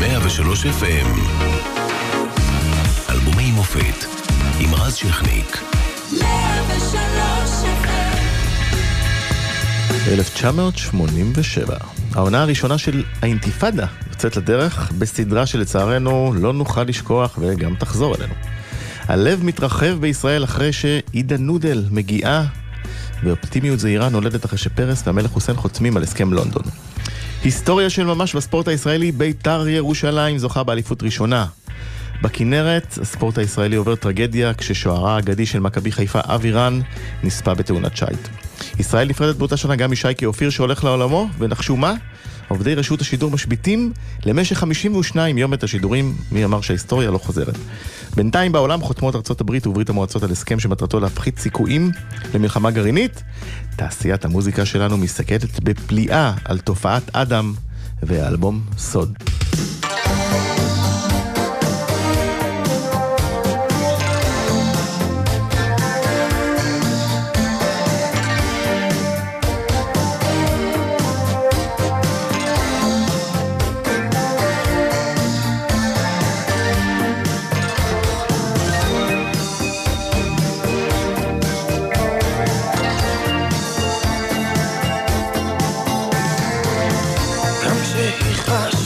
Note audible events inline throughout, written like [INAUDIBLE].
103 FM אלבומי מופת עם רז שכניק 1987. העונה הראשונה של האינתיפאדה יוצאת לדרך בסדרה שלצערנו לא נוכל לשכוח וגם תחזור אלינו. הלב מתרחב בישראל אחרי שעידה נודל מגיעה, ואופטימיות זהירה נולדת אחרי שפרס והמלך חוסיין חותמים על הסכם לונדון. היסטוריה של ממש בספורט הישראלי, בית"ר ירושלים זוכה באליפות ראשונה. בכנרת, הספורט הישראלי עובר טרגדיה כששוערה האגדי של מכבי חיפה אבי רן נספה בתאונת שיט. ישראל נפרדת באותה שנה גם משייקי אופיר שהולך לעולמו, ונחשו מה? עובדי רשות השידור משביתים למשך 52 יום את השידורים, מי אמר שההיסטוריה לא חוזרת. בינתיים בעולם חותמות ארצות הברית וברית המועצות על הסכם שמטרתו להפחית סיכויים למלחמה גרעינית. תעשיית המוזיקה שלנו מסתכלת בפליאה על תופעת אדם והאלבום סוד. us.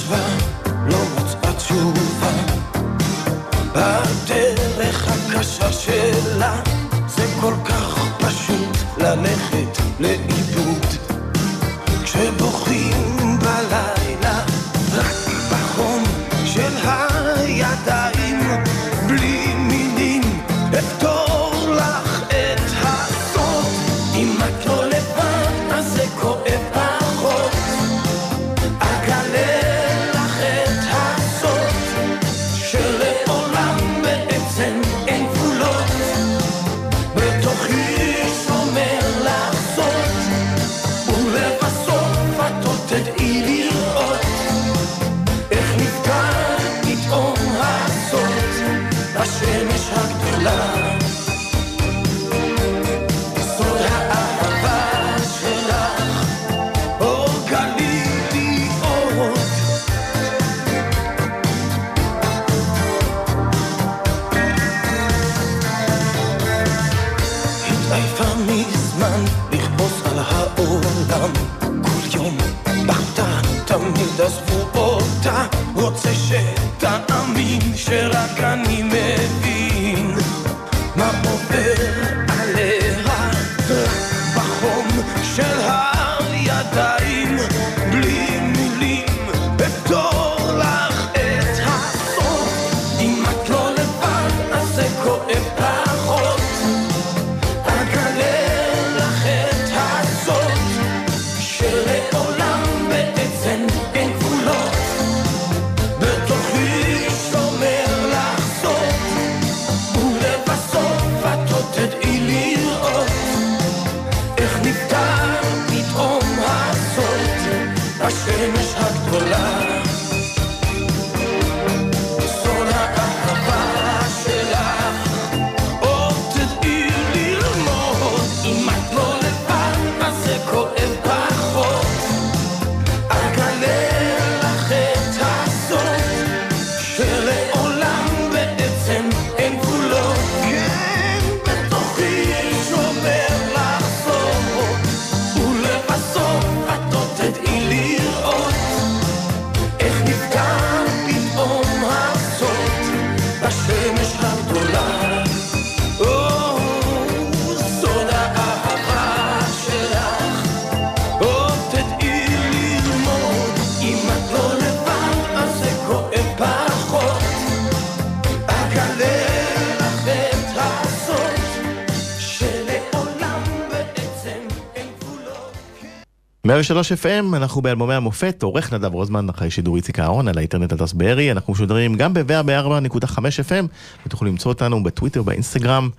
103 FM, אנחנו באלבומי המופת, עורך נדב רוזמן, אחרי שידור איציק אהרון, על האינטרנט הדס בארי, אנחנו משודרים גם ב-104.5 FM, ותוכלו למצוא אותנו בטוויטר, באינסטגרם,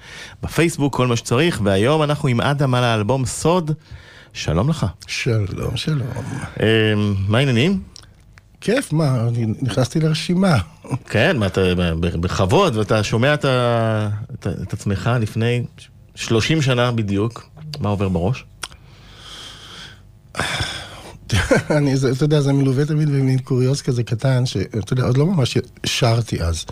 בפייסבוק, כל מה שצריך, והיום אנחנו עם אדם על האלבום סוד, שלום לך. שלום, שלום. אה, מה העניינים? כיף, מה, אני נכנסתי לרשימה. כן, מה, אתה בכבוד, ואתה שומע את, את, את עצמך לפני 30 שנה בדיוק, מה עובר בראש? [LAUGHS] אני, אתה יודע, זה מלווה תמיד במין קוריוז כזה קטן, שאתה יודע, עוד לא ממש שרתי אז.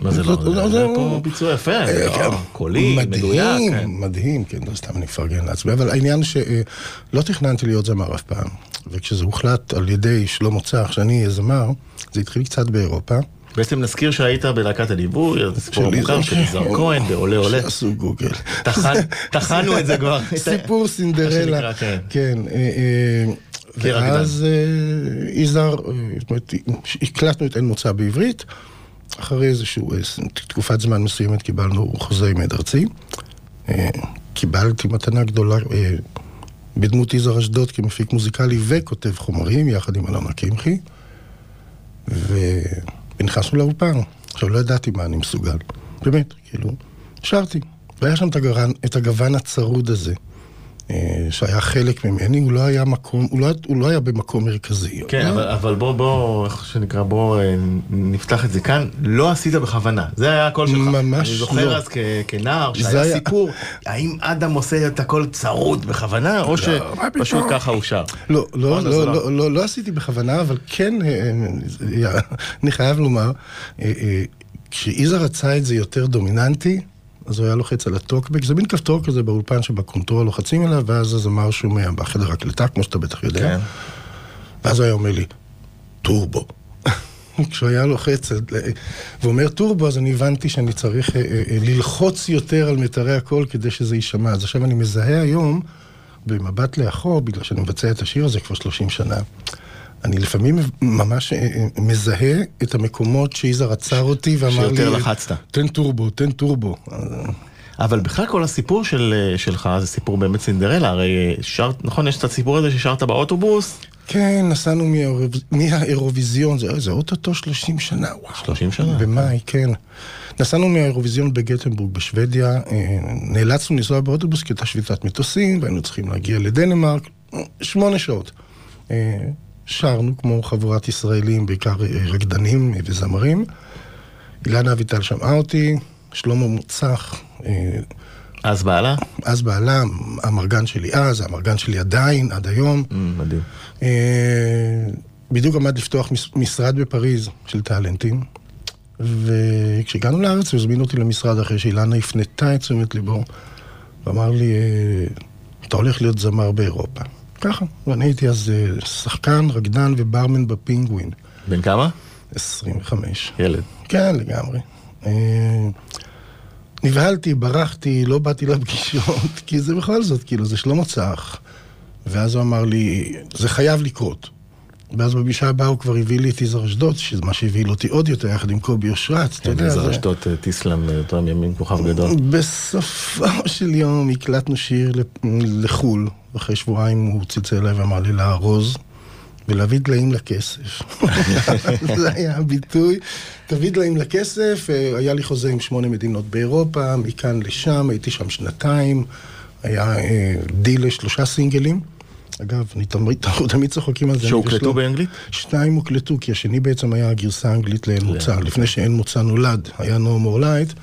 מה זה לא? זה- פה ביצוע יפה, אה, לא, כן. קולי, מדויק. מדהים, כן. מדהים, כן, לא סתם אני מפרגן לעצמי, אבל העניין שלא תכננתי להיות זמר אף פעם, וכשזה הוחלט על ידי שלמה צח שאני אהיה זמר, זה התחיל קצת באירופה. בעצם נזכיר שהיית בלהקת הליווי, סיפור מוכר של יזהר כהן, בעולה עולה. שעשו גוגל. טחנו את זה כבר. [LAUGHS] סיפור סינדרלה. כן. כן. אה, אה. ואז אה, יזהר, זאת אומרת, הקלטנו את אין מוצא בעברית. אחרי איזושהי תקופת זמן מסוימת קיבלנו חוזה עם עד ארצי. קיבלתי מתנה גדולה בדמות יזהר אשדוד כמפיק מוזיקלי וכותב חומרים, יחד עם אלונה קמחי. ו- ונכנסנו לאולפן. עכשיו, לא ידעתי מה אני מסוגל. באמת, כאילו, שרתי. והיה שם את הגוון, את הגוון הצרוד הזה, שהיה חלק ממני, הוא לא היה מקום, הוא לא, הוא לא היה במקום מרכזי. כן, אבל- אבל בוא, בוא, איך שנקרא, בוא אה, נפתח את זה כאן. לא עשית בכוונה, זה היה הקול שלך. ממש אני זוכר לא. אז כ- כנער, שהיה היה- סיפור, האם אדם עושה את הקול צרוד בכוונה, או מה שפשוט? ככה הוא שר. לא, לא, לא, זה לא, לא. לא, לא עשיתי בכוונה, אבל כן, אה, אה, אני חייב לומר, אה, אה, כשיזהר רצה את זה יותר דומיננטי, אז הוא היה לוחץ על ה talkback, זה מין כפתור כזה באולפן שב control לוחצים עליו, ואז הזמר שומע בחדר הקלטה, כמו שאתה בטח יודע. כן. ואז הוא היה אומר לי, טורבו. [LAUGHS] כשהוא היה לוחץ, ואומר טורבו, אז אני הבנתי שאני צריך אה, אה, אה, ללחוץ יותר על מיתרי הקול כדי שזה יישמע. אז עכשיו אני מזהה היום, במבט לאחור, בגלל שאני מבצע את השיר הזה כבר 30 שנה, אני לפעמים ממש אה, אה, מזהה את המקומות שיזהר עצר אותי ואמר לי... שיותר לחצת. תן טורבו, תן טורבו. אבל בכלל כל הסיפור של, אה, שלך זה סיפור באמת סינדרלה, הרי שרת, נכון, יש את הסיפור הזה ששרת באוטובוס, כן, נסענו מהאירוויזיון, זה, זה אוטוטו 30 שנה, וואו. 30 שנה. במאי, כן. נסענו מהאירוויזיון בגטנבורג בשוודיה, נאלצנו לנסוע באוטובוס כי הייתה שביתת מטוסים, והיינו צריכים להגיע לדנמרק, שמונה שעות. שרנו כמו חבורת ישראלים, בעיקר אה, רקדנים וזמרים. אילנה אביטל שמעה אותי, שלמה מוצח, אה, אז בעלה, אז בעלה, המרגן שלי אז, המרגן שלי עדיין, עד היום. Mm, מדהים. אה, בדיוק עמד לפתוח מש- משרד בפריז של טאלנטים, וכשהגענו לארץ הוא הזמין אותי למשרד אחרי שאילנה הפנתה את תשומת ליבו, ואמר לי, אתה הולך להיות זמר באירופה. ככה, ואני הייתי אז אה, שחקן, רקדן וברמן בפינגווין, בן כמה? 25. ילד. כן, לגמרי. אה, נבהלתי, ברחתי, לא באתי לפגישות, [LAUGHS] כי זה בכל זאת, כאילו, זה שלמה צח. ואז הוא אמר לי, זה חייב לקרות. ואז בפגישה הבאה הוא כבר הביא לי את יזהר אשדוד, שזה מה שהביא אותי עוד יותר, יחד עם קובי אושרת, אתה יודע. זה זה- רשתות טיסלאם לאותם ימים כוכב גדול. בסופו של יום הקלטנו שיר לחו"ל, ואחרי שבועיים הוא צלצל אליי ואמר לי לארוז ולהביא דליים לכסף. [LAUGHS] זה היה הביטוי, תביא דליים לכסף, אה, היה לי חוזה עם שמונה מדינות באירופה, מכאן לשם, הייתי שם שנתיים, היה אה, דיל לשלושה סינגלים. אגב, אני תמיד, אנחנו [LAUGHS] תמיד צוחקים על זה. שהוקלטו. באנגלית? שניים הוקלטו, כי השני בעצם היה הגרסה האנגלית לאין מוצא, לפני שאין מוצא נולד, היה No More Light.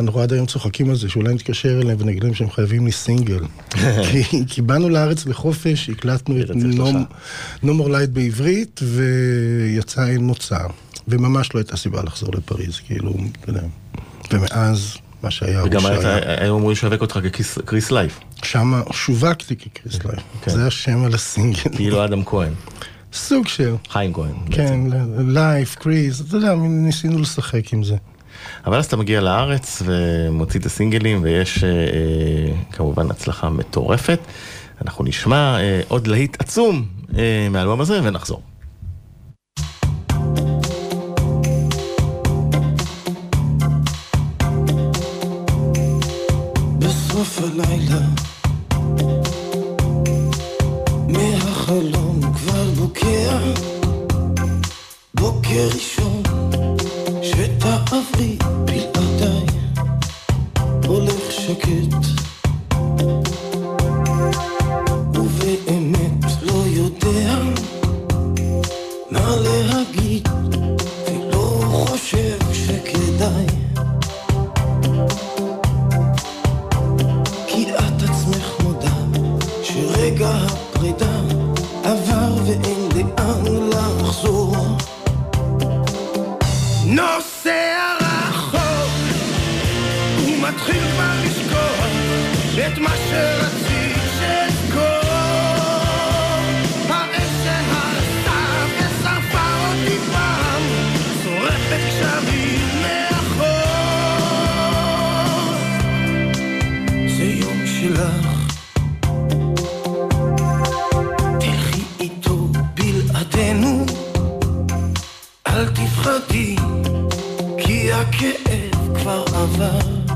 אנחנו עד היום צוחקים על זה, שאולי נתקשר אליהם ונגיד להם שהם חייבים לי סינגל. [LAUGHS] כי, כי באנו לארץ לחופש, הקלטנו את. No, More Light בעברית, ויצא אין מוצא. וממש לא הייתה סיבה לחזור לפריז, כאילו, אתה יודע. ומאז, מה שהיה הוא וגם היית- שהיה. היו אמורים לשווק אותך כקריס לייף, שם שווקתי כקריס לייף. כן. זה השם על הסינגל. כאילו אדם כהן, סוג של... חיים כהן. כן, לייף, קריז, אתה יודע, ניסינו לשחק עם זה. אבל אז אתה מגיע לארץ ומוציא את הסינגלים ויש אה, אה, כמובן הצלחה מטורפת. אנחנו נשמע אה, עוד להיט עצום מהאלבום הזה ונחזור. בסוף הלילה מהחלום כבר בוקע בוקר ראשון Love.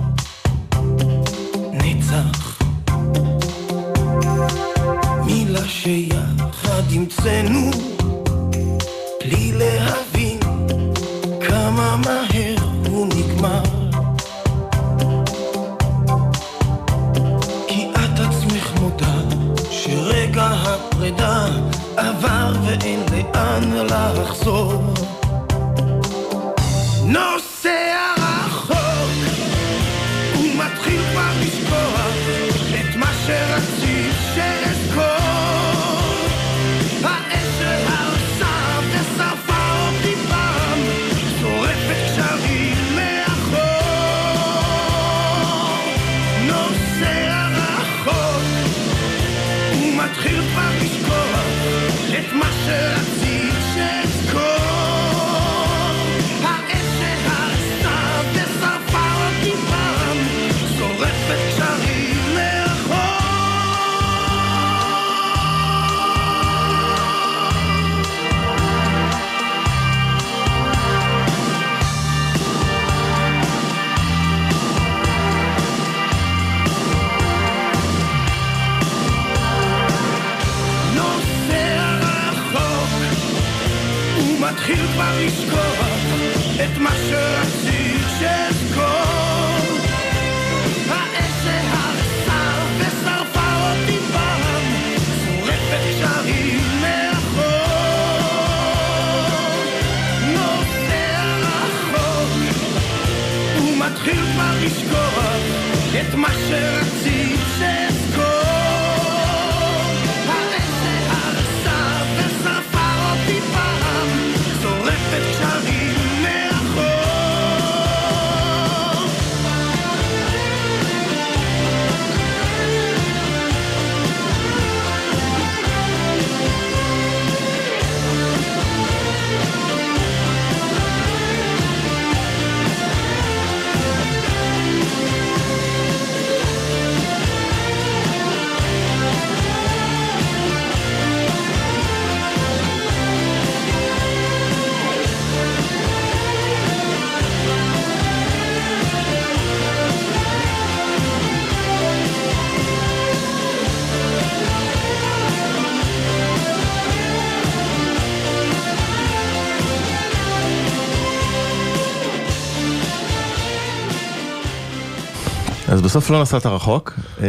בסוף לא נסעת רחוק, אה,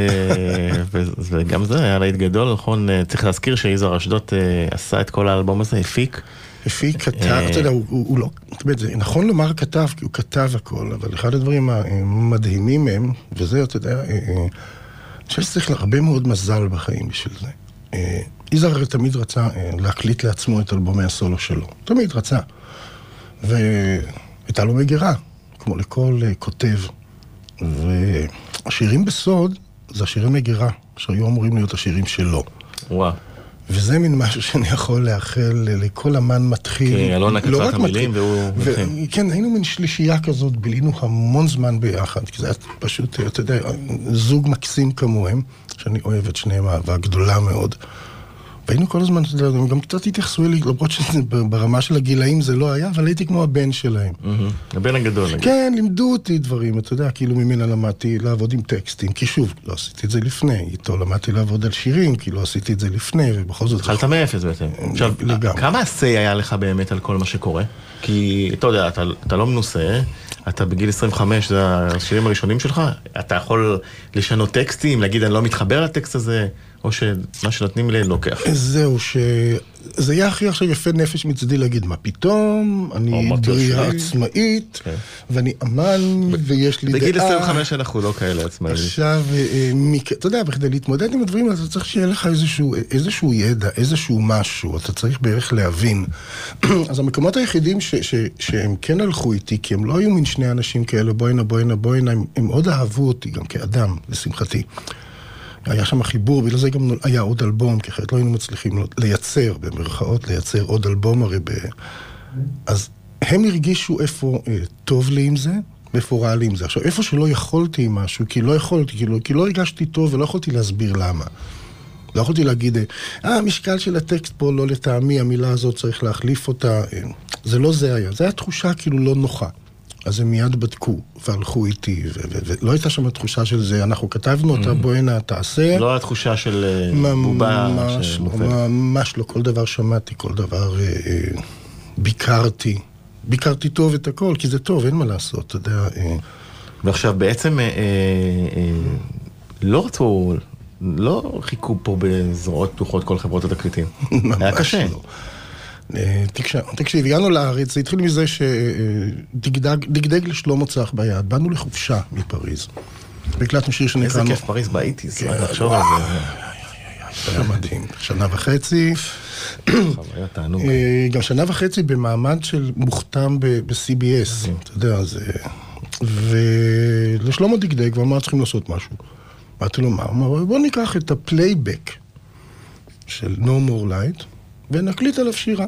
וגם זה היה להיט גדול, נכון? אה, צריך להזכיר שיזהר אשדוד אה, עשה את כל האלבום הזה, הפיק. הפיק, כתב, אתה יודע, הוא, הוא, הוא לא, זה נכון לומר כתב, כי הוא כתב הכל, אבל אחד הדברים המדהימים הם, וזה, אתה יודע, אני חושב שצריך הרבה מאוד מזל בחיים בשביל זה. יזהר תמיד רצה להקליט לעצמו את אלבומי הסולו שלו, תמיד רצה. והייתה לו מגירה, כמו לכל כותב. והשירים בסוד זה השירי מגירה, שהיו אמורים להיות השירים שלו. וואו. וזה מין משהו שאני יכול לאחל לכל אמן מתחיל. כי אלונה כתבה לא את רק המילים. והוא ו-. כן, היינו מין שלישייה כזאת, בילינו המון זמן ביחד, כי זה היה פשוט, אתה יודע, זוג מקסים כמוהם, שאני אוהב את שניהם אהבה גדולה מאוד. והיינו כל הזמן, אתה יודע, גם קצת התייחסו אלי, למרות שברמה של הגילאים זה לא היה, אבל הייתי כמו הבן שלהם. הבן הגדול. כן, לימדו אותי דברים, אתה יודע, כאילו ממנה למדתי לעבוד עם טקסטים, כי שוב, לא עשיתי את זה לפני, איתו למדתי לעבוד על שירים, כי לא עשיתי את זה לפני, ובכל זאת... התחלת מאפס בעצם. עכשיו. כמה ה-say היה לך באמת על כל מה שקורה? כי אתה יודע, אתה לא מנוסה, אתה בגיל 25, זה השירים הראשונים שלך, אתה יכול לשנות טקסטים, להגיד אני לא מתחבר לטקסט הזה, או שמה שנותנים לי לוקח. זהו, שזה יהיה הכי עכשיו יפה נפש מצדי להגיד, מה פתאום, או אני שלי." עצמאית, כן. ואני אמן, ויש לי דעה. בגיל 25 אנחנו לא כאלה עצמאים. עכשיו, אה, אה, מק- אתה יודע, בכדי להתמודד עם הדברים האלה, אתה צריך שיהיה לך איזשהו, איזשהו ידע, איזשהו משהו, אתה צריך בערך להבין. [CLEARS THROAT] אז המקומות היחידים ש, ש, שהם כן הלכו איתי, כי הם לא היו מין שני אנשים כאלה, בואנה, בואנה, בואנה, הם, הם מאוד אהבו אותי גם כאדם, לשמחתי. היה שם חיבור, בגלל זה גם היה עוד אלבום, כי אחרת לא היינו מצליחים לייצר, במרכאות, לייצר עוד אלבום הרי ב... אז הם הרגישו איפה אה, טוב לי עם זה, ואיפה רע לי עם זה. עכשיו, איפה שלא יכולתי עם משהו, כי לא יכולתי, כי לא, כי לא הרגשתי טוב ולא יכולתי להסביר למה. לא יכולתי להגיד, אה, המשקל של הטקסט פה לא לטעמי, המילה הזאת צריך להחליף אותה. אה, זה לא זה היה, זה היה תחושה כאילו לא נוחה. אז הם מיד בדקו והלכו איתי, ולא הייתה שם תחושה של זה, אנחנו כתבנו אותה, mm-hmm. בוא הנה תעשה. לא התחושה של אה, בובה שמופעלת. ממש לא, כל דבר שמעתי, כל דבר אה, אה, ביקרתי. ביקרתי טוב את הכל, כי זה טוב, אין מה לעשות, אתה יודע. ועכשיו בעצם לא רצו, לא חיכו פה בזרועות פתוחות כל חברות התקליטים. [LAUGHS] היה קשה. אה, תקשיב, הגענו לארץ, זה התחיל מזה שדגדג לשלמה צח ביד, באנו לחופשה מפריז. והקלטנו שיר שנקרא... איזה כיף פריז ב eighties, כן. לחשוב על זה. זה היה מדהים. שנה וחצי. חוויה תענוג. אה, גם שנה וחצי במעמד של מוחתם ב-CBS, אתה יודע, זה... ולשלמה דגדג, ואמר, צריכים לעשות משהו. אמרתי לו, מה? הוא אמר, בוא ניקח את הפלייבק של No More Light, ונקליט עליו שירה.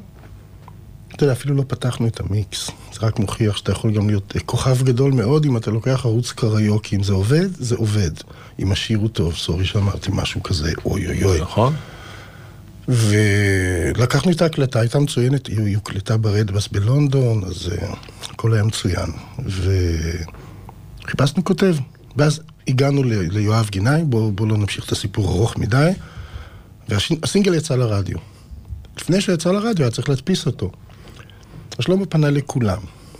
אתה יודע, אפילו לא פתחנו את המיקס. זה רק מוכיח שאתה יכול גם להיות כוכב גדול מאוד אם אתה לוקח ערוץ קריוקי. אם זה עובד, זה עובד. אם השיר הוא טוב, סורי שאמרתי משהו כזה, אוי אוי אוי. נכון. ולקחנו את ההקלטה, הייתה מצוינת, היא הוקלטה ברדבס בלונדון, אז uh, הכל היה מצוין. וחיפשנו כותב. ואז הגענו ליואב גינאי, בואו בוא לא נמשיך את הסיפור ארוך מדי, והסינגל יצא לרדיו. לפני שיצא לרדיו היה צריך להדפיס אותו. שלמה פנה לכולם.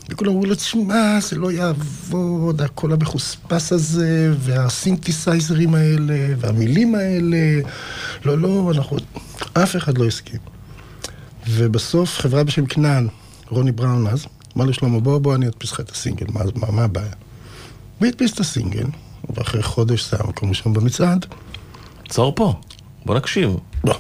וכולם אמרו לו, תשמע, זה לא יעבוד, הקול המחוספס הזה, והסינתסייזרים האלה, והמילים האלה. לא, לא, אנחנו... אף אחד לא הסכים. ובסוף חברה בשם כנען, רוני בראון אז, אמר לשלמה, בוא, בוא, אני אדפיס לך את הסינגל, מה, מה, מה הבעיה? והדפיס את הסינגל, ואחרי חודש זה היה מקום ראשון במצעד. עצור פה, בוא נקשיב. בוא.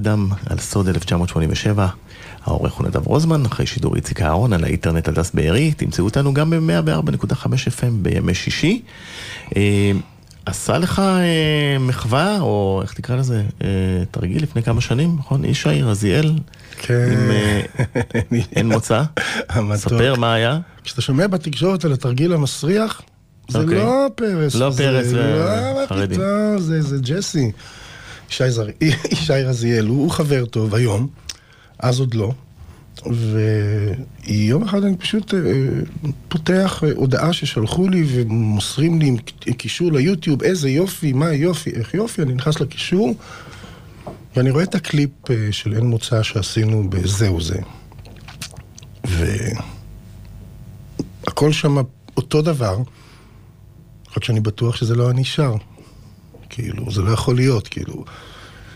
אדם על סוד 1987. העורך הוא נדב רוזמן, אחרי שידור איציק אהרון על האינטרנט הדס בארי. תמצאו אותנו גם ב-104.5 FM בימי שישי. אה, עשה לך אה, מחווה, או איך תקרא לזה, אה, תרגיל לפני כמה שנים, נכון? ישי רזיאל, כן. עם אה, [LAUGHS] אין מוצא. ספר מה היה. כשאתה שומע בתקשורת על התרגיל המסריח, זה אוקיי. לא פרס. לא פרס לא. פתאום, זה זה ג'סי. ישי זר- [LAUGHS] ישי רזיאל, הוא חבר טוב היום, אז עוד לא. ויום אחד אני פשוט אה, פותח אה, הודעה ששלחו לי ומוסרים לי עם קישור ליוטיוב, איזה יופי, מה יופי, איך יופי, אני נכנס לקישור ואני רואה את הקליפ אה, של אין מוצא שעשינו בזהו זה. והכל שם אותו דבר, רק שאני בטוח שזה לא אני שר. כאילו, זה לא יכול להיות, כאילו.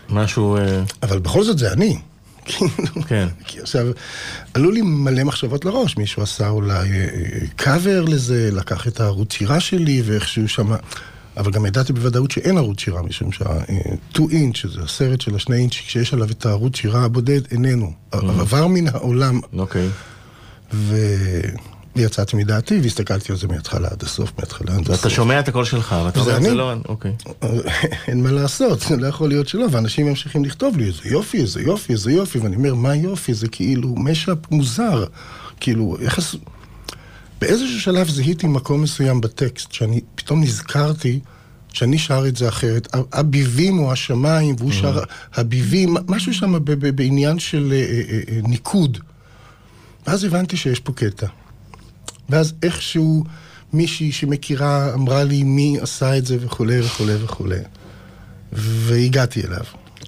משהו, אה, אבל בכל זאת זה אני. כאילו, כן. [LAUGHS] כי עכשיו, עלו לי מלא מחשבות לראש, מישהו עשה אולי קאבר לזה, לקח את הערוץ שירה שלי ואיכשהו שמה, אבל גם ידעתי בוודאות שאין ערוץ שירה, משום שה-2 אינץ', שזה הסרט של השני אינץ', כשיש עליו את הערוץ שירה הבודד, איננו. עבר מן העולם, אוקיי. ויצאתי מדעתי והסתכלתי על זה מההתחלה עד הסוף, מההתחלה עד הסוף. ואתה שומע את הקול שלך, ואתה אומר, זה. לא... אוקיי. [LAUGHS] אין מה לעשות, זה לא יכול להיות שלא, ואנשים ממשיכים לכתוב לי, איזה יופי, איזה יופי, איזה יופי, ואני אומר, מה יופי? זה כאילו משאפ מוזר. כאילו, איך... עש- באיזשהו שלב זיהיתי מקום מסוים בטקסט, שאני פתאום נזכרתי שאני שר את זה אחרת. הביבים או השמיים, והוא שר הביבים, משהו שם בעניין של אה, אה, אה, ניקוד. ואז הבנתי שיש פה קטע. ואז איכשהו מישהי שמכירה אמרה לי מי עשה את זה וכולי וכולי וכולי. והגעתי אליו.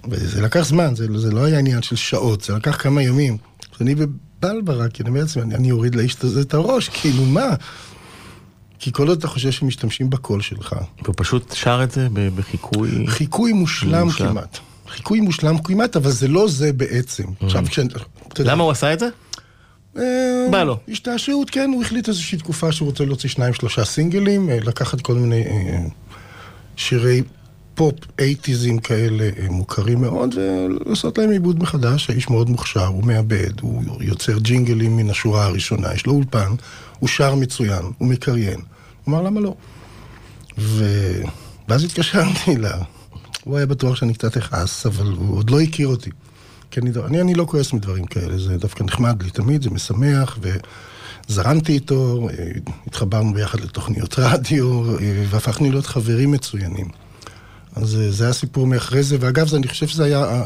וזה לקח זמן, זה, זה לא היה עניין של שעות, זה לקח כמה ימים. אני בבלברה, כי אני אומר לעצמי, אני, אני אוריד לאיש הזה את הראש, כאילו מה? כי כל עוד אתה חושב שמשתמשים בקול שלך. והוא פשוט שר את זה בחיקוי... חיקוי מושלם מושלם. כמעט. חיקוי מושלם כמעט, אבל זה לא זה בעצם. עכשיו. אתה יודע, למה הוא עשה את זה? אה, בא לו. השתעשעות, כן, הוא החליט איזושהי תקופה שהוא רוצה להוציא שניים שלושה סינגלים, אה, לקחת כל מיני אה, שירי פופ אייטיזים כאלה מוכרים מאוד, ולעשות להם עיבוד מחדש. האיש מאוד מוכשר, הוא מעבד, הוא יוצר ג'ינגלים מן השורה הראשונה, יש לו אולפן, הוא שר מצוין, הוא מקריין. הוא אמר, למה לא? ו... ואז התקשרתי אליו. הוא היה בטוח שאני קצת אכעס, אבל הוא עוד לא הכיר אותי. כי אני, אני, אני לא כועס מדברים כאלה, זה דווקא נחמד לי תמיד, זה משמח, וזרמתי איתו, אה, התחברנו ביחד לתוכניות רדיו, אה, והפכנו להיות חברים מצוינים. אז אה, זה הסיפור מאחרי זה, ואגב, אני חושב שזה היה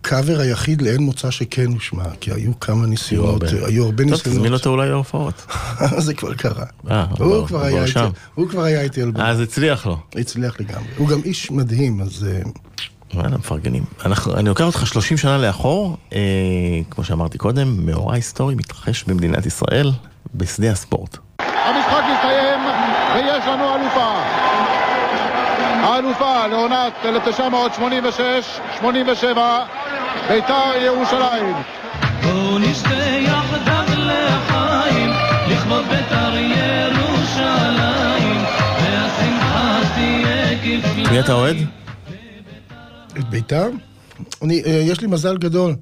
הקאבר היחיד לאין מוצא שכן הושמע, כי היו כמה ניסיונות, היו הרבה טוב, ניסיונות. תזמין אותו אולי להופעות. [LAUGHS] זה כבר קרה. הוא כבר היה איתי. הוא כבר היה איתי על במה. אז הצליח לו. הצליח לגמרי. הוא גם איש מדהים, אז וואלה, מפרגנים. אנחנו, אני לוקח אותך 30 שנה לאחור, אה, כמו שאמרתי קודם, מאורע היסטורי מתרחש במדינת ישראל, בשדה הספורט. המשחק מסתיים ויש לנו אלופה. האלופה לעונת 1986-87, בית"ר ירושלים. בואו נשתה יחדיו לחיים, לכבוד בית"ר ירושלים, והשמחה תהיה כפליים. מי אתה אוהד? את בית"ר? אני, אה, יש לי מזל גדול.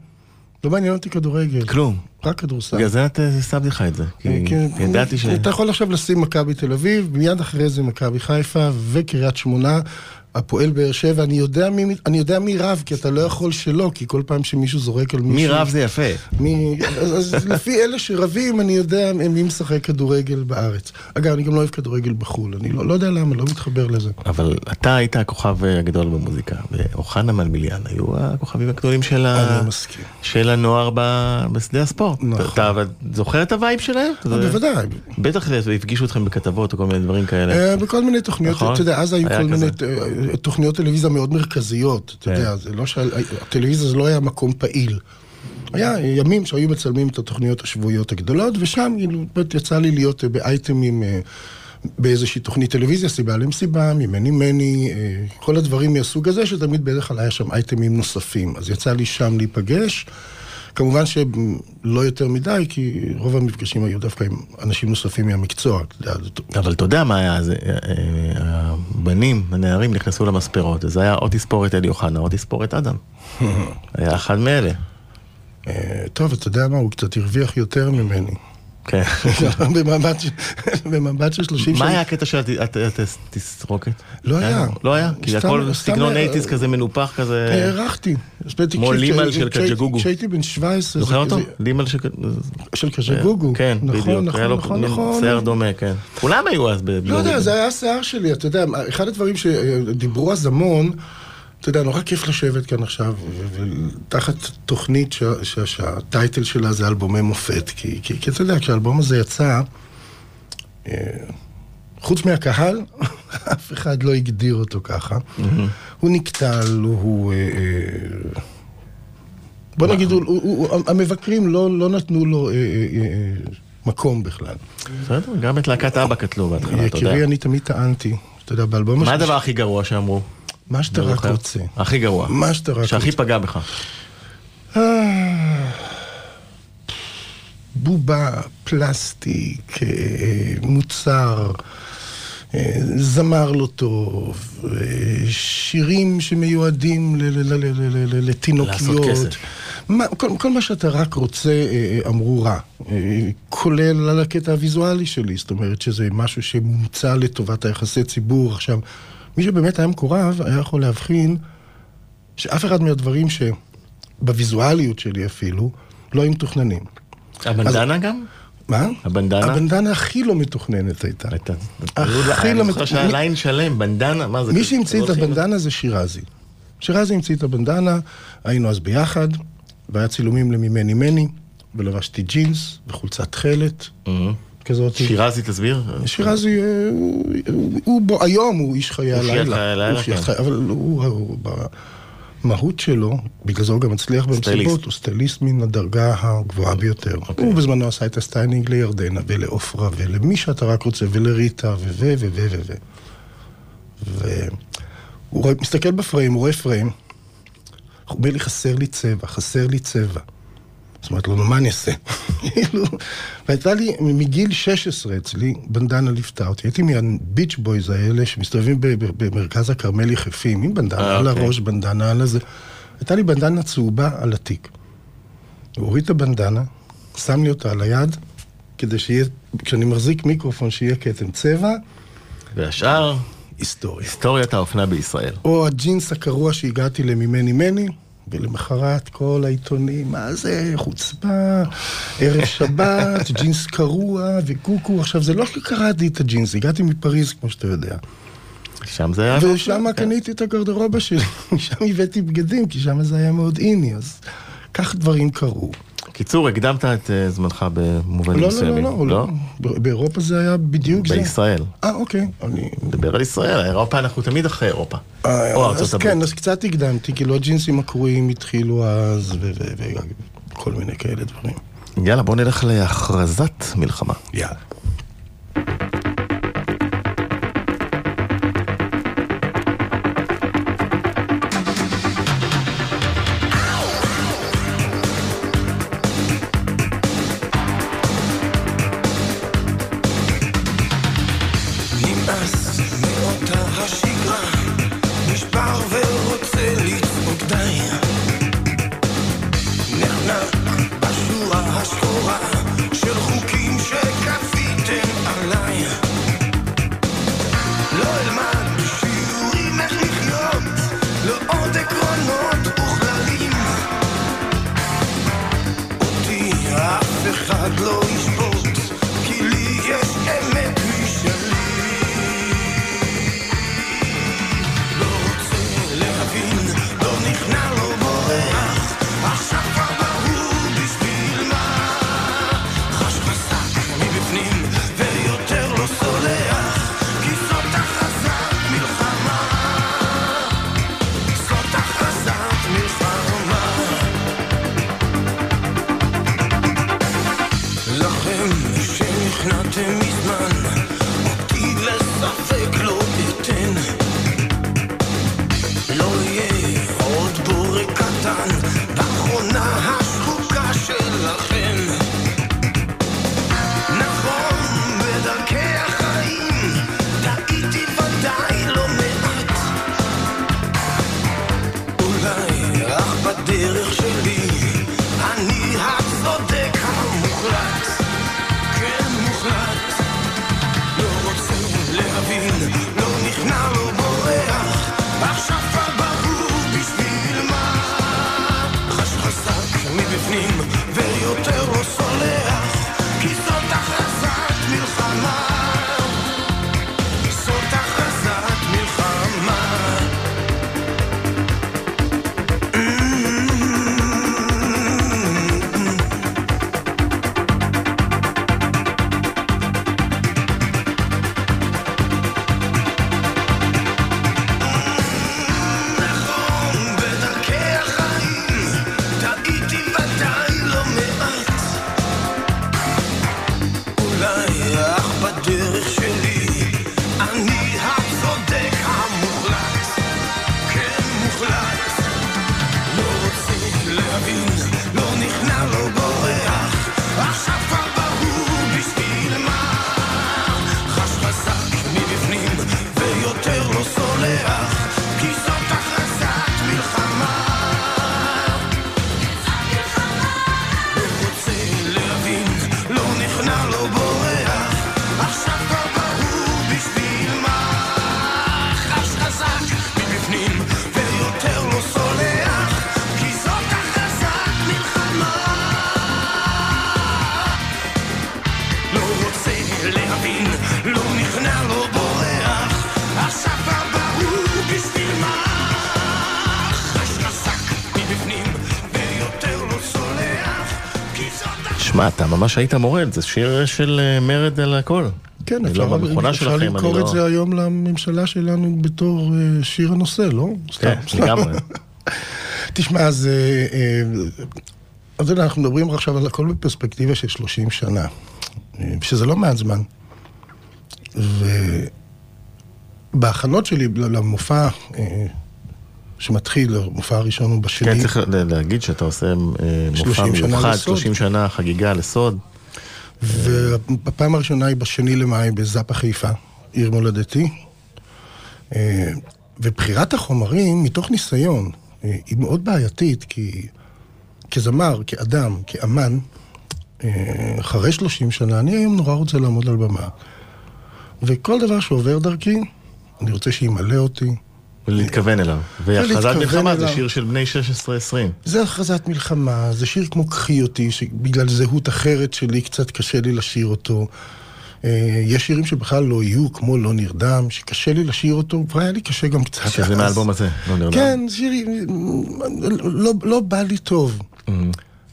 לא מעניין אותי כדורגל. כלום. רק כדורסל. בגלל זה את- שמתי לך את זה. כי אה, כן, ידעתי ש... אתה יכול עכשיו לשים מכבי תל אביב, מיד אחרי זה מכבי חיפה וקריית שמונה, הפועל באר שבע, אני יודע מי, אני יודע מי רב, כי אתה לא יכול שלא, כי כל פעם שמישהו זורק על מישהו... מי רב זה יפה. מי, אז, אז לפי אלה שרבים, אני יודע מי משחק כדורגל בארץ. אגב, אני גם לא אוהב כדורגל בחו"ל, אני לא, לא יודע למה, לא מתחבר לזה. אבל אתה היית הכוכב אה, הגדול במוזיקה, ואוחנה מלמיליאן היו הכוכבים הגדולים של, ה... של הנוער ב... בשדה הספורט. נכון. אתה אבל זוכר את ה vibe שלהם? אבל זה- בוודאי. בטח הפגישו אתכם בכתבות או כל מיני דברים כאלה. אה, בכל מיני תוכניות, נכון. אתה יודע, אז היו כל מיני כזה. אה, תוכניות טלוויזיה מאוד מרכזיות, אתה כן. יודע, זה לא שהטלוויזיה זה לא היה מקום פעיל. היה ימים שהיו מצלמים את התוכניות השבועיות הגדולות, ושם כאילו, יצא לי להיות אה, באייטמים אה, באיזושהי תוכנית טלוויזיה, סיבה למסיבה, ממני מני, אה, כל הדברים מהסוג הזה, שתמיד בדרך כלל היה שם אייטמים נוספים. אז יצא לי שם להיפגש. כמובן שלא יותר מדי, כי רוב המפגשים היו דווקא עם אנשים נוספים מהמקצוע. אבל אתה יודע מה היה, הבנים, הנערים נכנסו למספרות, וזה היה או תספורת אלי אוחנה או תספורת אדם. [LAUGHS] היה אחד מאלה. אה, טוב, אתה יודע מה, הוא קצת הרוויח יותר ממני. כן. [LAUGHS] במבט של 30 מה היה הקטע של הת- הת- התסרוקת? לא היה. לא היה? כי הכל סגנון אייטיז כזה מנופח כזה... הערכתי. כמו לימל של קג'גוגו. כשהייתי בן 17. זוכר אותו? לימל של... של קג'גוגו. כן, נכון, בדיוק. נכון, נכון, נכון. שיער דומה, כן. כולם היו אז ב... לא יודע, זה היה השיער שלי, אתה יודע, אחד הדברים שדיברו אז המון, אתה יודע, נורא כיף לשבת כאן עכשיו, ותחת תוכנית שה- שה- שהטייטל שלה זה אלבומי מופת, כי, כי, כי אתה יודע, כשהאלבום הזה יצא, אה, חוץ מהקהל, [LAUGHS] אף אחד לא הגדיר אותו ככה. הוא נקטל, הוא... אה, אה, בוא נגיד, הוא- הוא- הוא- המבקרים לא לא נתנו לו אה, אה, אה, מקום בכלל. בסדר, גם את להקת אבא קטלו בהתחלה, אתה יודע. יקירי, אני תמיד טענתי, אתה יודע, באלבום מה הדבר הכי גרוע שאמרו? מה שאתה אתה רק זוכר? רוצה. הכי גרוע. מה שאתה רק שהכי רוצה. פגע בך. אה, בובה, פלסטיק, אה, מוצר, אה, זמר לא טוב, שירים שמיועדים לתינוקיות. מה, כל, כל מה שאתה רק רוצה, אמרו רע. כולל על הקטע הוויזואלי שלי, זאת אומרת שזה משהו שמומצא לטובת היחסי ציבור. עכשיו, מי שבאמת היה מקורב, היה יכול להבחין שאף אחד מהדברים שבוויזואליות שלי אפילו, לא היו מתוכננים. הבנדנה גם? מה? הבנדנה? הבנדנה הכי לא מתוכננת הייתה. הכי אני לא זוכר מת- שהיה מי- ליין שלם, בנדנה, מה זה? מי? שהמציא את לא הבנדנה זה שירזי. שירזי המציא את הבנדנה, היינו אז ביחד, והיה צילומים לממני מני, ולבשתי ג'ינס וחולצת תכלת. כזאת. שירזי, תסביר. שירזי, אה, הוא- הוא- הוא בו, היום הוא איש חיי הוא שיח הלילה. חיי הלילה, הוא כן. אבל הוא, הוא, במהות שלו, בגלל זה הוא גם מצליח במסיבות. הוא סטייליסט מן הדרגה הגבוהה ביותר. אוקיי. הוא בזמנו עשה את ה styling לירדנה ולעופרה ולמי שאתה רק רוצה, ולריטה, ו... ו... ו... ו... ו... והוא רואה- מסתכל בפריים, הוא רואה פריים, הוא אומר לי, חסר לי צבע, חסר לי צבע. אז אמרתי לו, נו, מה אני אעשה? [LAUGHS] כאילו, והייתה לי, מגיל 16 אצלי, בנדנה ליוותה אותי. הייתי מהביץ' בויז האלה שמסתובבים במרכז הכרמל יחפים, עם בנדנה אה, על אוקיי. הראש, בנדנה על הזה. הייתה לי בנדנה צהובה על התיק. הוא הוריד את הבנדנה, שם לי אותה על היד, כדי שיהיה, כשאני מחזיק מיקרופון, שיהיה כתם צבע, והשאר, היסטוריה. היסטוריית האופנה בישראל. או הג'ינס הקרוע שהגעתי לממני מני, ולמחרת כל העיתונים, מה זה, חוצפה, ערב שבת, [LAUGHS] ג'ינס קרוע וקוקו. עכשיו, זה לא שקראתי את הג'ינס, הגעתי מפריז, כמו שאתה יודע. שם זה היה... ושם קניתי את הגרדרובה שלי, [LAUGHS] משם הבאתי בגדים, כי שם זה היה מאוד איני, אז כך דברים קרו. קיצור, הקדמת את אה, זמנך במובנים לא, לא, מסוימים. לא, לא, לא. ב- באירופה זה היה בדיוק זה. בישראל. אה, אוקיי. אני... מדבר על ישראל, אירופה, אנחנו תמיד אחרי אירופה. אה, או ארצות כן, הברית. אז קצת הקדמתי, כאילו הג'ינסים הקרועים התחילו אז, וכל מיני כאלה דברים. יאללה, בוא נלך להכרזת מלחמה. יאללה. ממש היית מורד, זה שיר של אה, מרד על הכל. כן, אפשר, לא במכונה אפשר שלכם, אני למכור לא... את זה היום לממשלה שלנו בתור אה, שיר הנושא, לא? כן, סתם. לגמרי. [LAUGHS] תשמע, אז... אה, אז אנחנו מדברים עכשיו על הכל בפרספקטיבה של 30 שנה, שזה לא מעט זמן. ובהכנות שלי למופע שמתחיל, המופע הראשון הוא בשני. כן, צריך להגיד שאתה עושה אה, מופע 30 שנה מיוחד, לסוד. 30 שנה חגיגה לסוד. והפעם הראשונה היא בשני למאי בזאפה חיפה, עיר מולדתי. אה, ובחירת החומרים, מתוך ניסיון, אה, היא מאוד בעייתית, כי כזמר, כאדם, כאמן, אחרי 30 שנה, אני היום נורא רוצה לעמוד על במה. וכל דבר שעובר דרכי, אני רוצה שימלא אותי. ולהתכוון אליו. והכרזת מלחמה זה אליו. שיר של בני 16-20. זה הכרזת מלחמה, זה שיר כמו קחי אותי, שבגלל זהות אחרת שלי קצת קשה לי לשיר אותו. אה, יש שירים שבכלל לא יהיו, כמו לא נרדם, שקשה לי לשיר אותו, כבר היה לי קשה גם קצת. שזה. מהאלבום הזה, לא נרדם. כן, שירים, לא, לא בא לי טוב.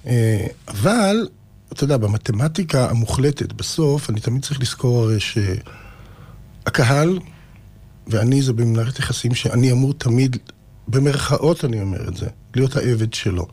אה, אבל, אתה יודע, במתמטיקה המוחלטת, בסוף, אני תמיד צריך לזכור הרי שהקהל ואני זה במערכת יחסים שאני אמור תמיד, במרכאות אני אומר את זה, להיות העבד שלו.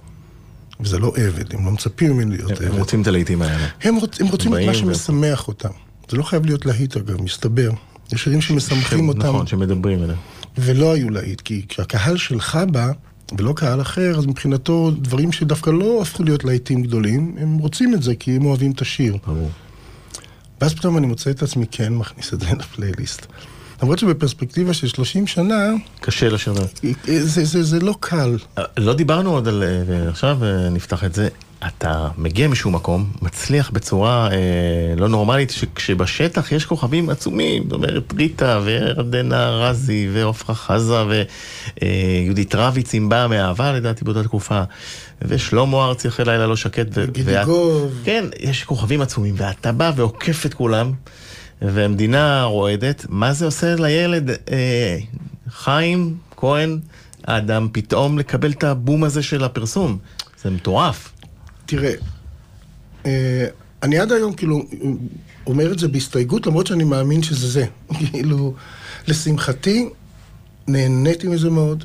וזה לא עבד, הם לא מצפים ממני להיות הם עבד. רוצים את הלהיטים האלה. הם, רוצ, הם רוצים את מה ו- שמשמח אותם. זה לא חייב להיות להיט אגב, מסתבר. יש שירים שמשמחים אותם, נכון, שמדברים אליהם. ולא היו להיט, כי כשהקהל שלך בא, ולא קהל אחר, אז מבחינתו דברים שדווקא לא הפכו להיות להיטים גדולים, הם רוצים את זה כי הם אוהבים את השיר. ברור. ואז פתאום אני מוצא את עצמי כן מכניס את זה [LAUGHS] לפלייליסט. למרות שבפרספקטיבה של 30 שנה, קשה לשיר את זה. זה, זה, זה לא קל. לא דיברנו עוד על... ועכשיו אה, נפתח את זה. אתה מגיע משום מקום, מצליח בצורה אה, לא נורמלית, שכשבשטח יש כוכבים עצומים, זאת אומרת ריטה וירדנה רזי ועפרה חזה ויהודית רביץ עם באה מאהבה לדעתי באותה תקופה, ושלמה ארצי אחרי לילה לא שקט. ו- גידי ואת- גוב. כן, יש כוכבים עצומים, ואתה בא ועוקף את כולם, והמדינה רועדת, מה זה עושה לילד אה, חיים כהן, האדם, פתאום לקבל את הבום הזה של הפרסום? זה מטורף. תראה, אה, אני עד היום כאילו אומר את זה בהסתייגות, למרות שאני מאמין שזה זה. [LAUGHS] כאילו, לשמחתי, נהניתי מזה מאוד.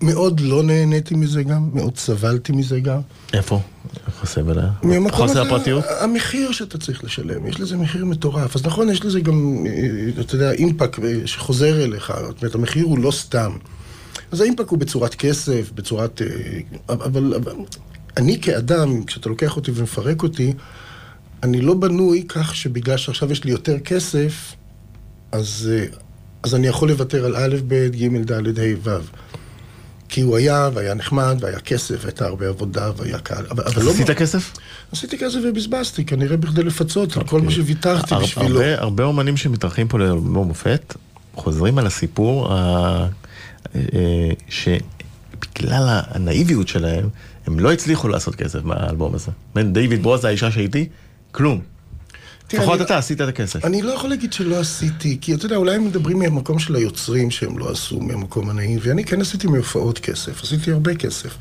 מאוד לא נהניתי מזה גם, מאוד סבלתי מזה גם. איפה? איך הסבל היה? חוסר הפרטיות? המחיר שאתה צריך לשלם, יש לזה מחיר מטורף. אז נכון, יש לזה גם, אה, אתה יודע, אימפקט אה, שחוזר אליך, זאת אומרת, המחיר הוא לא סתם. אז האימפקט הוא בצורת כסף, בצורת... אה, אבל, אבל אני כאדם, כשאתה לוקח אותי ומפרק אותי, אני לא בנוי כך שבגלל שעכשיו יש לי יותר כסף, אז, אה, אז אני יכול לוותר על א', ב', ג', ד', ה', ו'. כי הוא היה, והיה נחמד, והיה כסף, והייתה הרבה עבודה, והיה קהל. אבל, אבל לא... עשית כסף? עשיתי כסף ובזבזתי, כנראה בכדי לפצות על כל מה שוויתרתי הר- בשבילו. הרבה- הרבה אומנים שמתארחים פה לאלבום מופת, חוזרים על הסיפור ה- אה, שבגלל הנאיביות שלהם, הם לא הצליחו לעשות כסף מהאלבום הזה. דיוויד ברוז, האישה שהייתי, כלום. לפחות אתה עשית את הכסף. אני לא יכול להגיד שלא עשיתי, כי אתה יודע, אולי הם מדברים מהמקום של היוצרים שהם לא עשו, מהמקום הנאיבי. אני כן עשיתי מהופעות כסף, עשיתי הרבה כסף.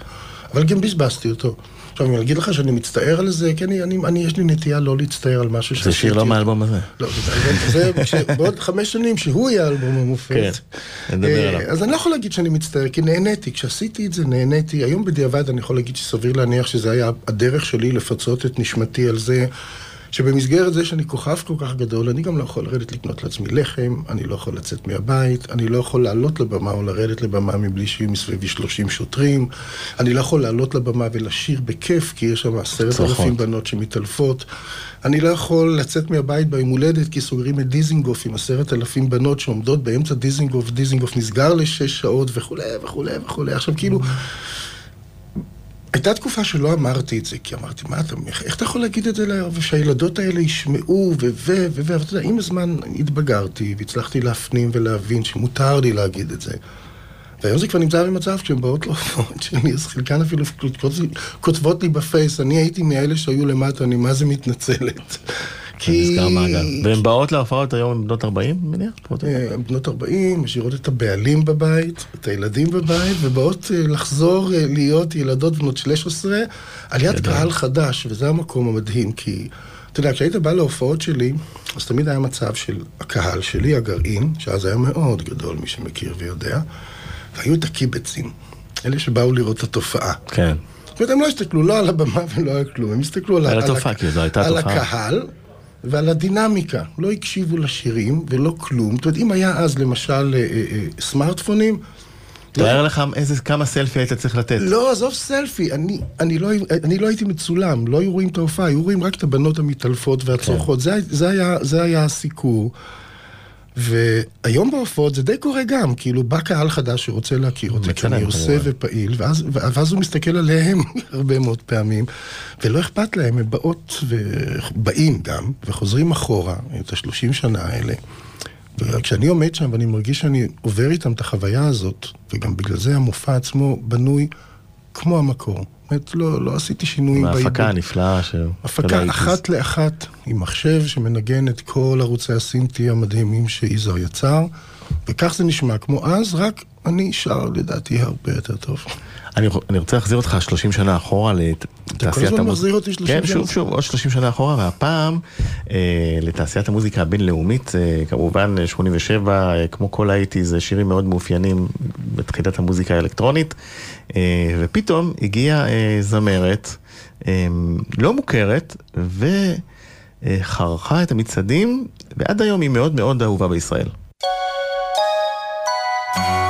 אבל גם בזבזתי אותו. עכשיו, אני אגיד לך שאני מצטער על זה, כי אני, אני, אני יש לי נטייה לא להצטער על משהו זה שיר לא מהאלבום הזה. לא, זה בעוד חמש שנים שהוא יהיה האלבום המופת. כן, נדבר אה, עליו. אז אני לא יכול להגיד שאני מצטער, כי נהניתי. כשעשיתי את זה, נהניתי. היום בדיעבד אני יכול להגיד שסביר להניח שזה היה הדרך שלי לפצות את נשמתי על זה שבמסגרת זה שאני כוכב כל כך גדול, אני גם לא יכול לרדת לקנות לעצמי לחם, אני לא יכול לצאת מהבית, אני לא יכול לעלות לבמה או לרדת לבמה מבלי שיהיו מסביבי 30 שוטרים, אני לא יכול לעלות לבמה ולשיר בכיף, כי יש שם עשרת. אלפים בנות שמתעלפות. אני לא יכול לצאת מהבית ביום הולדת כי סוגרים את דיזינגוף עם עשרת אלפים בנות שעומדות באמצע דיזינגוף, דיזינגוף נסגר לשש שעות וכולי וכולי וכולי. עכשיו כאילו, הייתה תקופה שלא אמרתי את זה, כי אמרתי, מה אתה, איך אתה יכול להגיד את זה, ושהילדות האלה ישמעו, ו... ו... ו... ואתה יודע, עם הזמן התבגרתי, והצלחתי להפנים ולהבין שמותר לי להגיד את זה. והיום זה כבר נמצא במצב כשהן באות להופעות שלי, אז חלקן אפילו כותבות לי בפייס, אני הייתי מאלה שהיו למטה, אני מה זה מתנצלת. כי... והן באות להופעות היום, הן בנות 40, אני מניח? אה, בנות 40, משאירות את הבעלים בבית, את הילדים בבית, ובאות אה, לחזור אה, להיות ילדות בנות 13 על יד. קהל חדש, וזה המקום המדהים, כי אתה יודע, כשהיית בא להופעות שלי, אז תמיד היה מצב של הקהל שלי, הגרעין, שאז היה מאוד גדול, מי שמכיר ויודע, והיו את הקיבצים, אלה שבאו לראות את התופעה. כן. זאת אומרת, הם לא הסתכלו לא על הבמה ולא על כלום, הם הסתכלו על, על התופעה, הייתה על תופעה. הקהל ועל הדינמיקה. לא הקשיבו לשירים ולא כלום. זאת אומרת, אם היה אז למשל אה, אה, אה, סמארטפונים, תאר לך איזה, כמה סלפי היית צריך לתת. לא, עזוב סלפי, אני, אני, לא, אני לא הייתי מצולם, לא היו רואים את ההופעה, היו רואים רק את הבנות המתעלפות והצורכות, זה, זה, היה, זה היה הסיקור. והיום בהופעות זה די קורה גם, כאילו בא קהל חדש שרוצה להכיר אותי, כי אני עושה. ופעיל, ואז, ואז הוא מסתכל עליהם [LAUGHS] הרבה מאוד פעמים, ולא אכפת להם, הם באות ובאים גם, וחוזרים אחורה, את השלושים שנה האלה. וכשאני עומד שם ואני מרגיש שאני עובר איתם את החוויה הזאת, וגם בגלל זה המופע עצמו בנוי כמו המקור. אומרת, לא, לא עשיתי שינויים ההפקה הנפלאה של... הפקה אחת לאחת עם מחשב שמנגן את כל ערוצי הסינטי המדהימים שיזהר יצר, וכך זה נשמע כמו אז, רק אני שר לדעתי הרבה יותר טוב. אני, אני רוצה להחזיר אותך 30 שנה אחורה לתעשיית הזמן מחזיר אותי 30 כן, שנה. שוב, שוב, עוד 30 שנה אחורה, והפעם אה, לתעשיית המוזיקה הבינלאומית, אה, כמובן אה, 87, אה, כמו כל האיטי, זה שירים מאוד מאופיינים בתחילת המוזיקה האלקטרונית, אה, ופתאום הגיעה אה, זמרת אה, לא מוכרת, וחרכה את המצעדים, ועד היום היא מאוד מאוד אהובה בישראל. My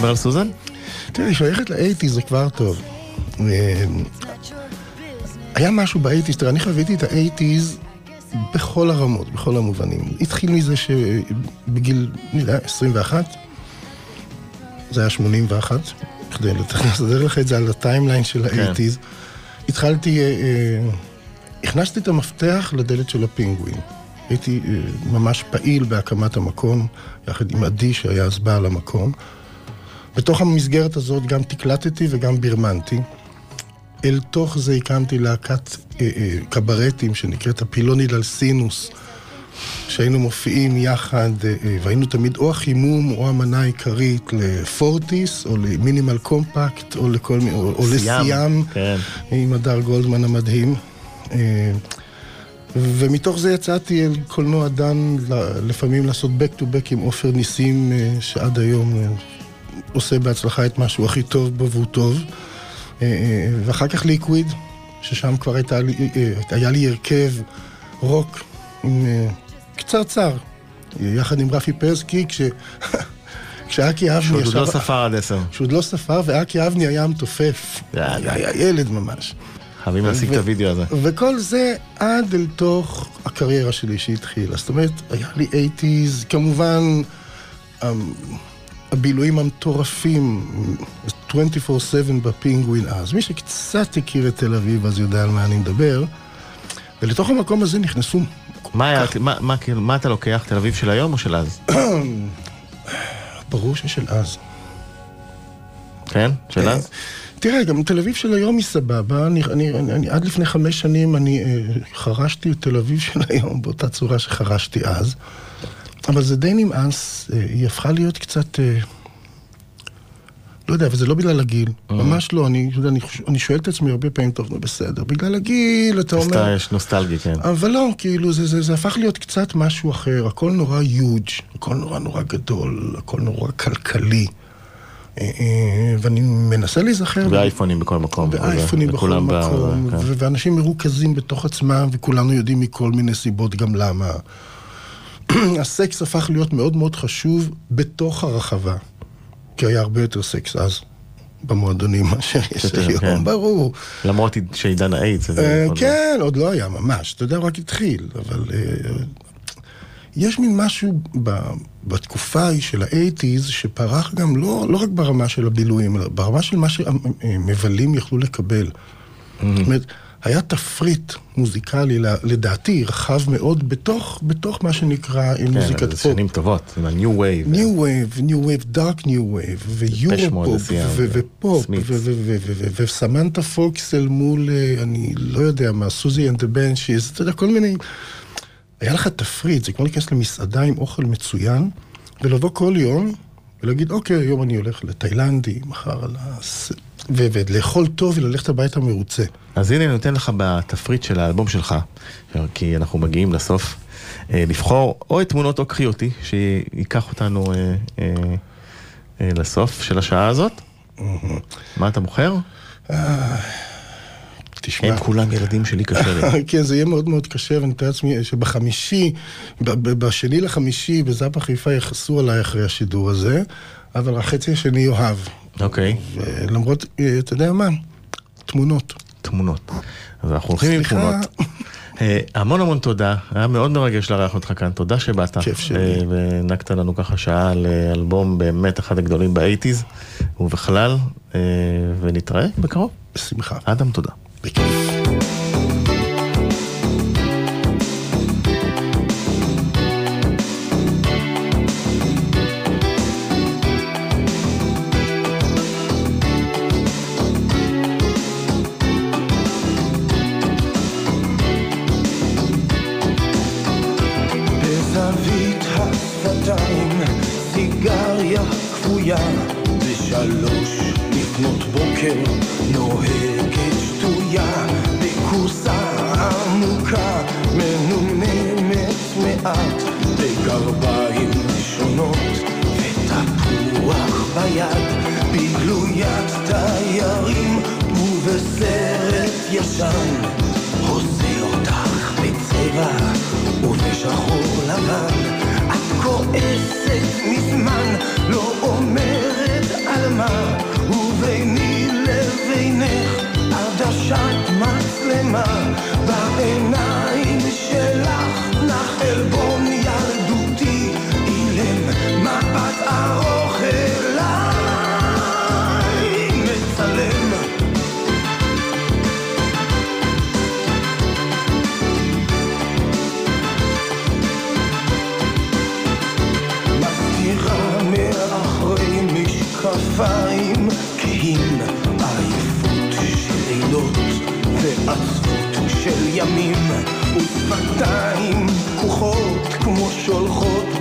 אומר על סוזן? תראי, שייכת ל eighties זה כבר טוב. אה, היה משהו ב eighties, תראה, אני חוויתי את ה eighties בכל הרמות, בכל המובנים. התחיל מזה שבגיל, אני יודע, 21, זה היה 81, כדי לסדר לך את זה על ה timeline של ה eighties. התחלתי, אה, אה, הכנסתי את המפתח לדלת של הפינגווין. הייתי אה, ממש פעיל בהקמת המקום, יחד עם עדי שהיה אז בעל המקום. בתוך המסגרת הזאת גם תקלטתי וגם ברמנתי. אל תוך זה הקמתי להקת אה, אה, קברטים שנקראת הפילוני ללסינוס, שהיינו מופיעים יחד, אה, אה, והיינו תמיד או החימום או המנה העיקרית לפורטיס, או למינימל קומפקט, או, לכל, או, או סיאם, לסיאם, כן. עם הדר גולדמן המדהים. אה, ומתוך זה יצאתי אל קולנוע דן לפעמים לעשות back to back עם עופר ניסים, אה, שעד היום אה, עושה בהצלחה את מה שהוא הכי טוב בו והוא טוב. אה, אה, ואחר כך ליקוויד, ששם כבר הייתה לי, אה, היה לי הרכב רוק עם קצרצר, יחד עם רפי פרסקי, כש... [LAUGHS] כשאקי אבני שעוד לא ספר עד עשר. כשעוד לא ספר, ואקי אבני היה המתופף. יאללה. היה ילד ממש. חייבים להשיג את הוידאו הזה. וכל זה עד אל תוך הקריירה שלי שהתחילה. זאת אומרת, היה לי 80's, כמובן, אמ, הבילויים המטורפים, 24/7 בפינגווין אז. מי שקצת הכיר את תל אביב אז יודע על מה אני מדבר. ולתוך המקום הזה נכנסו מה היה- מה- מה כאילו, מה אתה לוקח? תל אביב של היום או של אז? [CLEARS THROAT] ברור ששל אז. כן? של אז? תראה, גם תל אביב של היום היא סבבה. אני, אני, אני, אני, עד לפני חמש שנים אני אה, חרשתי את תל אביב של היום באותה צורה שחרשתי אז. אבל זה די נמאס, אה, היא הפכה להיות קצת... אה, לא יודע, אבל זה לא בגלל הגיל, ממש לא, אני, יודע, אני, אני שואל את עצמי הרבה פעמים, טוב, נו בסדר, בגלל הגיל, אתה אומר... סתם יש נוסטלגי, כן. אבל לא, כאילו, זה, זה, זה הפך להיות קצת משהו אחר, הכל נורא יוג', הכל נורא נורא גדול, הכל נורא כלכלי. ואני מנסה להיזכר... ואייפונים בכל מקום. ואייפונים בכל ב- מקום. ו- ואנשים מרוכזים בתוך עצמם, וכולנו יודעים מכל מיני סיבות גם למה. [CLEARS THROAT] הסקס הפך להיות מאוד מאוד חשוב בתוך הרחבה, כי היה הרבה יותר סקס אז. במועדונים [LAUGHS] מאשר יש היום, כן. ברור. למרות שעידן האיידס. אה, לא. כן, עוד לא היה ממש, אתה יודע, רק התחיל, אבל אה, יש מין משהו ב- בתקופה ההיא של ה eighties שפרח גם לא, לא רק ברמה של הבילויים, אלא ברמה של מה שמבלים יכלו לקבל. Mm-hmm. זאת אומרת, היה תפריט מוזיקלי, לדעתי, רחב מאוד בתוך, בתוך מה שנקרא אה, כן, מוזיקת זה פופ. שנים טובות, עם ה-new wave. new wave, new wave, dark new wave, ו Euro-pop, לסיום, ו- כן. ופופ, וסמנטה פוקס אל מול, אה, אני לא יודע מה, Siouxsie and the Banshees, אתה יודע, כל מיני... היה לך תפריט, זה כמו להיכנס למסעדה עם אוכל מצוין, ולבוא כל יום, ולהגיד, אוקיי, היום אני הולך לתאילנדי, מחר על הס... ולאכול טוב וללכת הביתה מרוצה. אז הנה אני נותן לך בתפריט של האלבום שלך, כי אנחנו מגיעים לסוף, אה, לבחור או את תמונות או קחי אותי, שייקח אותנו אה, אה, אה, לסוף של השעה הזאת. מה אתה בוחר? תשמע. הם כולם ילדים שלי קשה לי. [LAUGHS] כן, זה יהיה מאוד מאוד קשה, ואני מתאר לעצמי שבחמישי, בשני לחמישי, בזאפה חיפה יכעסו עליי אחרי השידור הזה, אבל החצי השני יאהב. אוקיי, ולמרות, אה, אתה יודע מה? תמונות. תמונות. אז אנחנו הולכים עם. תמונות. אה, המון המון תודה, היה מאוד מרגש לארח אותך כאן, תודה שבאת. כיף שלי. אה, והענקת לנו ככה שעה לאלבום באמת אחד הגדולים באייטיז, ובכלל, אה, ונתראה בקרוב. בשמחה. אדם, תודה. בכיף.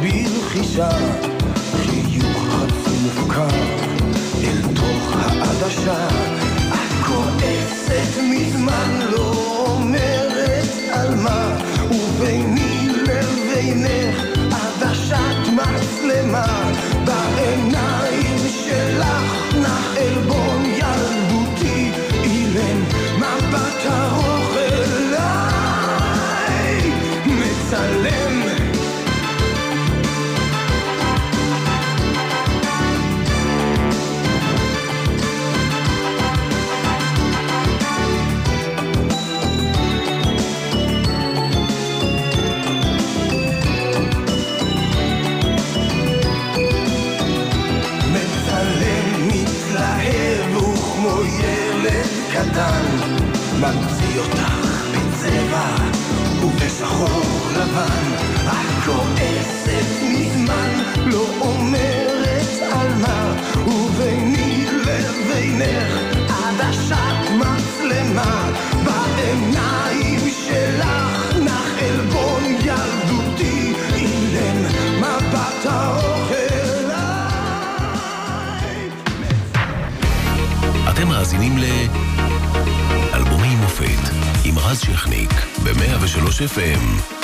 בלחישה חיוך חצי מופקר אל תוך העדשה. את כועסת מזמן לא אומרת על מה וביני לבינך עדשת מצלמה קטן ממציא אותך בצבע ובשחור לבן. את כועסת מזמן לא אומרת על מה וביני לבינך עדשת מצלמה. בעיניים שלך נח עלבון ילדותי אילן מבט אליי אתם מאזינים ל... רז שכניק ב-103 FM.